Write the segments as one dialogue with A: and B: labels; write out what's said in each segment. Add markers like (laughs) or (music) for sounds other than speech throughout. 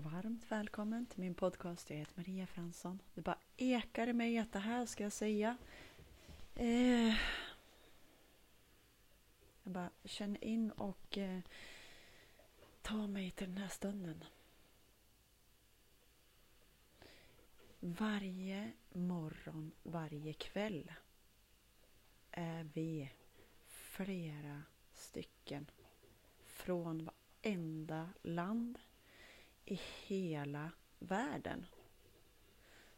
A: varmt välkommen till min podcast. Jag heter Maria Fransson. Det bara ekar i mig att det här ska jag säga. Eh, jag bara känner in och eh, tar mig till den här stunden. Varje morgon, varje kväll är vi flera stycken från varenda land i hela världen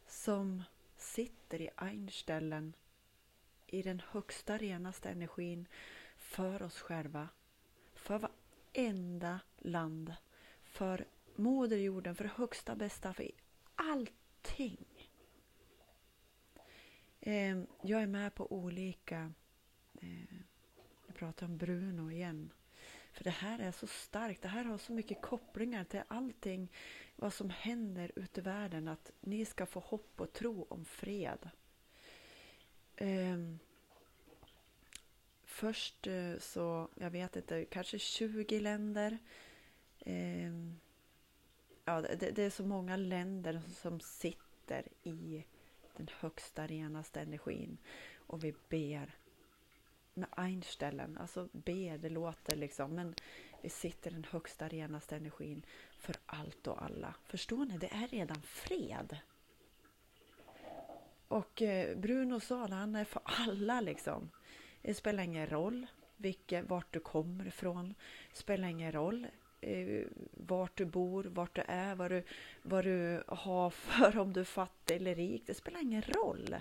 A: som sitter i einställen i den högsta, renaste energin för oss själva, för varenda land, för moderjorden, för högsta, bästa, för allting. Ehm, jag är med på olika, eh, jag pratar om Bruno igen, för det här är så starkt, det här har så mycket kopplingar till allting vad som händer ute i världen, att ni ska få hopp och tro om fred. Um, först eh, så, jag vet inte, kanske 20 länder. Um, ja, det, det, är så många länder som sitter i den högsta, renaste energin och vi ber med Einstellen. Alltså be, det låter liksom, men vi sitter i den högsta, renaste energin för allt och alla. Förstår ni? Det är redan fred. Och eh, Bruno sa han är för alla liksom. Det spelar ingen roll vilket, vart du kommer ifrån. Det spelar ingen roll eh, vart du bor, vart du är, vad du, vad du har för om du är fattig eller rik. Det spelar ingen roll.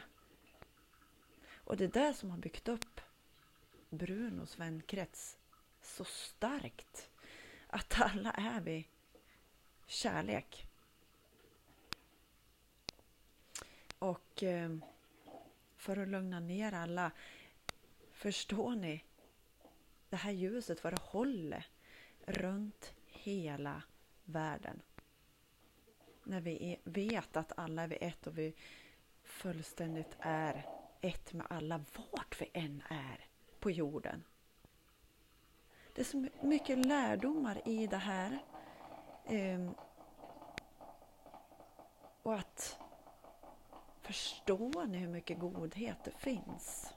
A: Och det är det som har byggt upp Brunos vänkrets så starkt. Att alla är vi kärlek. Och eh, för att lugna ner alla, förstår ni? Det här ljuset, vad det håller runt hela världen. När vi vet att alla är vi ett och vi fullständigt är ett med alla, vart vi än är på jorden. Det är så mycket lärdomar i det här. Ehm, och att förstår ni hur mycket godhet det finns?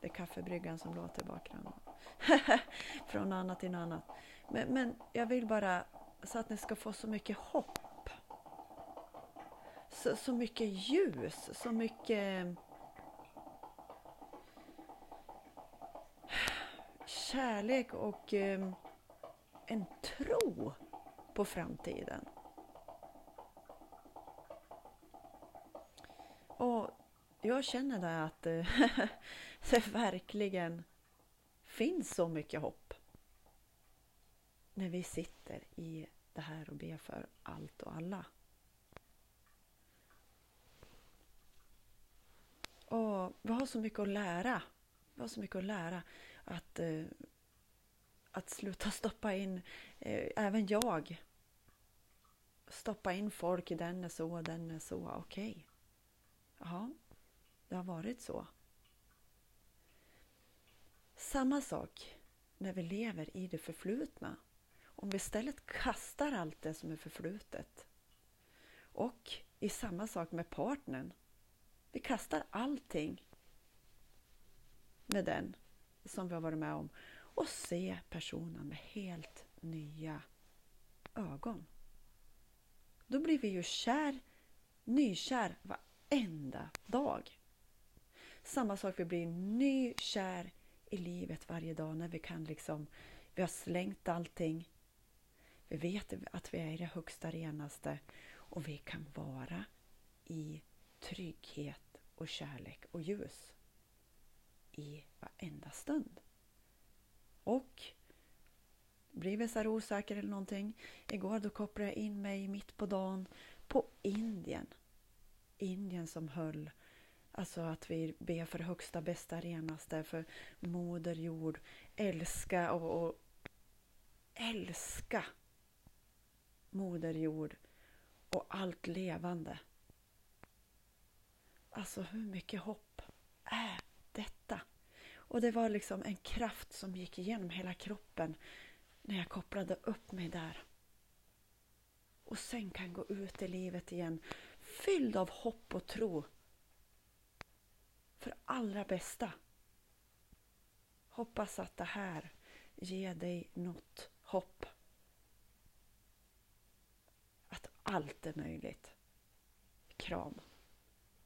A: Det är kaffebryggan som låter i bakgrunden. (laughs) Från annat till annat. Men, men jag vill bara så att ni ska få så mycket hopp. Så, så mycket ljus, så mycket kärlek och eh, en tro på framtiden. Och jag känner det att eh, (laughs) det verkligen finns så mycket hopp när vi sitter i det här och ber för allt och alla. Och vi har så mycket att lära. Vi har så mycket att lära att, eh, att sluta stoppa in, eh, även jag, stoppa in folk i den är så, den är så, okej. Okay. Jaha, det har varit så. Samma sak när vi lever i det förflutna. Om vi istället kastar allt det som är förflutet och i samma sak med partnern. Vi kastar allting med den som vi har varit med om och se personen med helt nya ögon. Då blir vi ju kär, nykär varenda dag. Samma sak, vi blir nykär i livet varje dag när vi kan liksom, vi har slängt allting. Vi vet att vi är i det högsta, renaste och vi kan vara i trygghet och kärlek och ljus i varenda stund. Och blir vi så här osäkra eller någonting. Igår då kopplade jag in mig mitt på dagen på Indien. Indien som höll Alltså att vi ber för högsta, bästa, renaste, för moder jord. Älska och, och älska moder jord och allt levande. Alltså hur mycket hopp? Och det var liksom en kraft som gick igenom hela kroppen när jag kopplade upp mig där. och sen kan gå ut i livet igen fylld av hopp och tro för allra bästa. Hoppas att det här ger dig något hopp. Att allt är möjligt. Kram.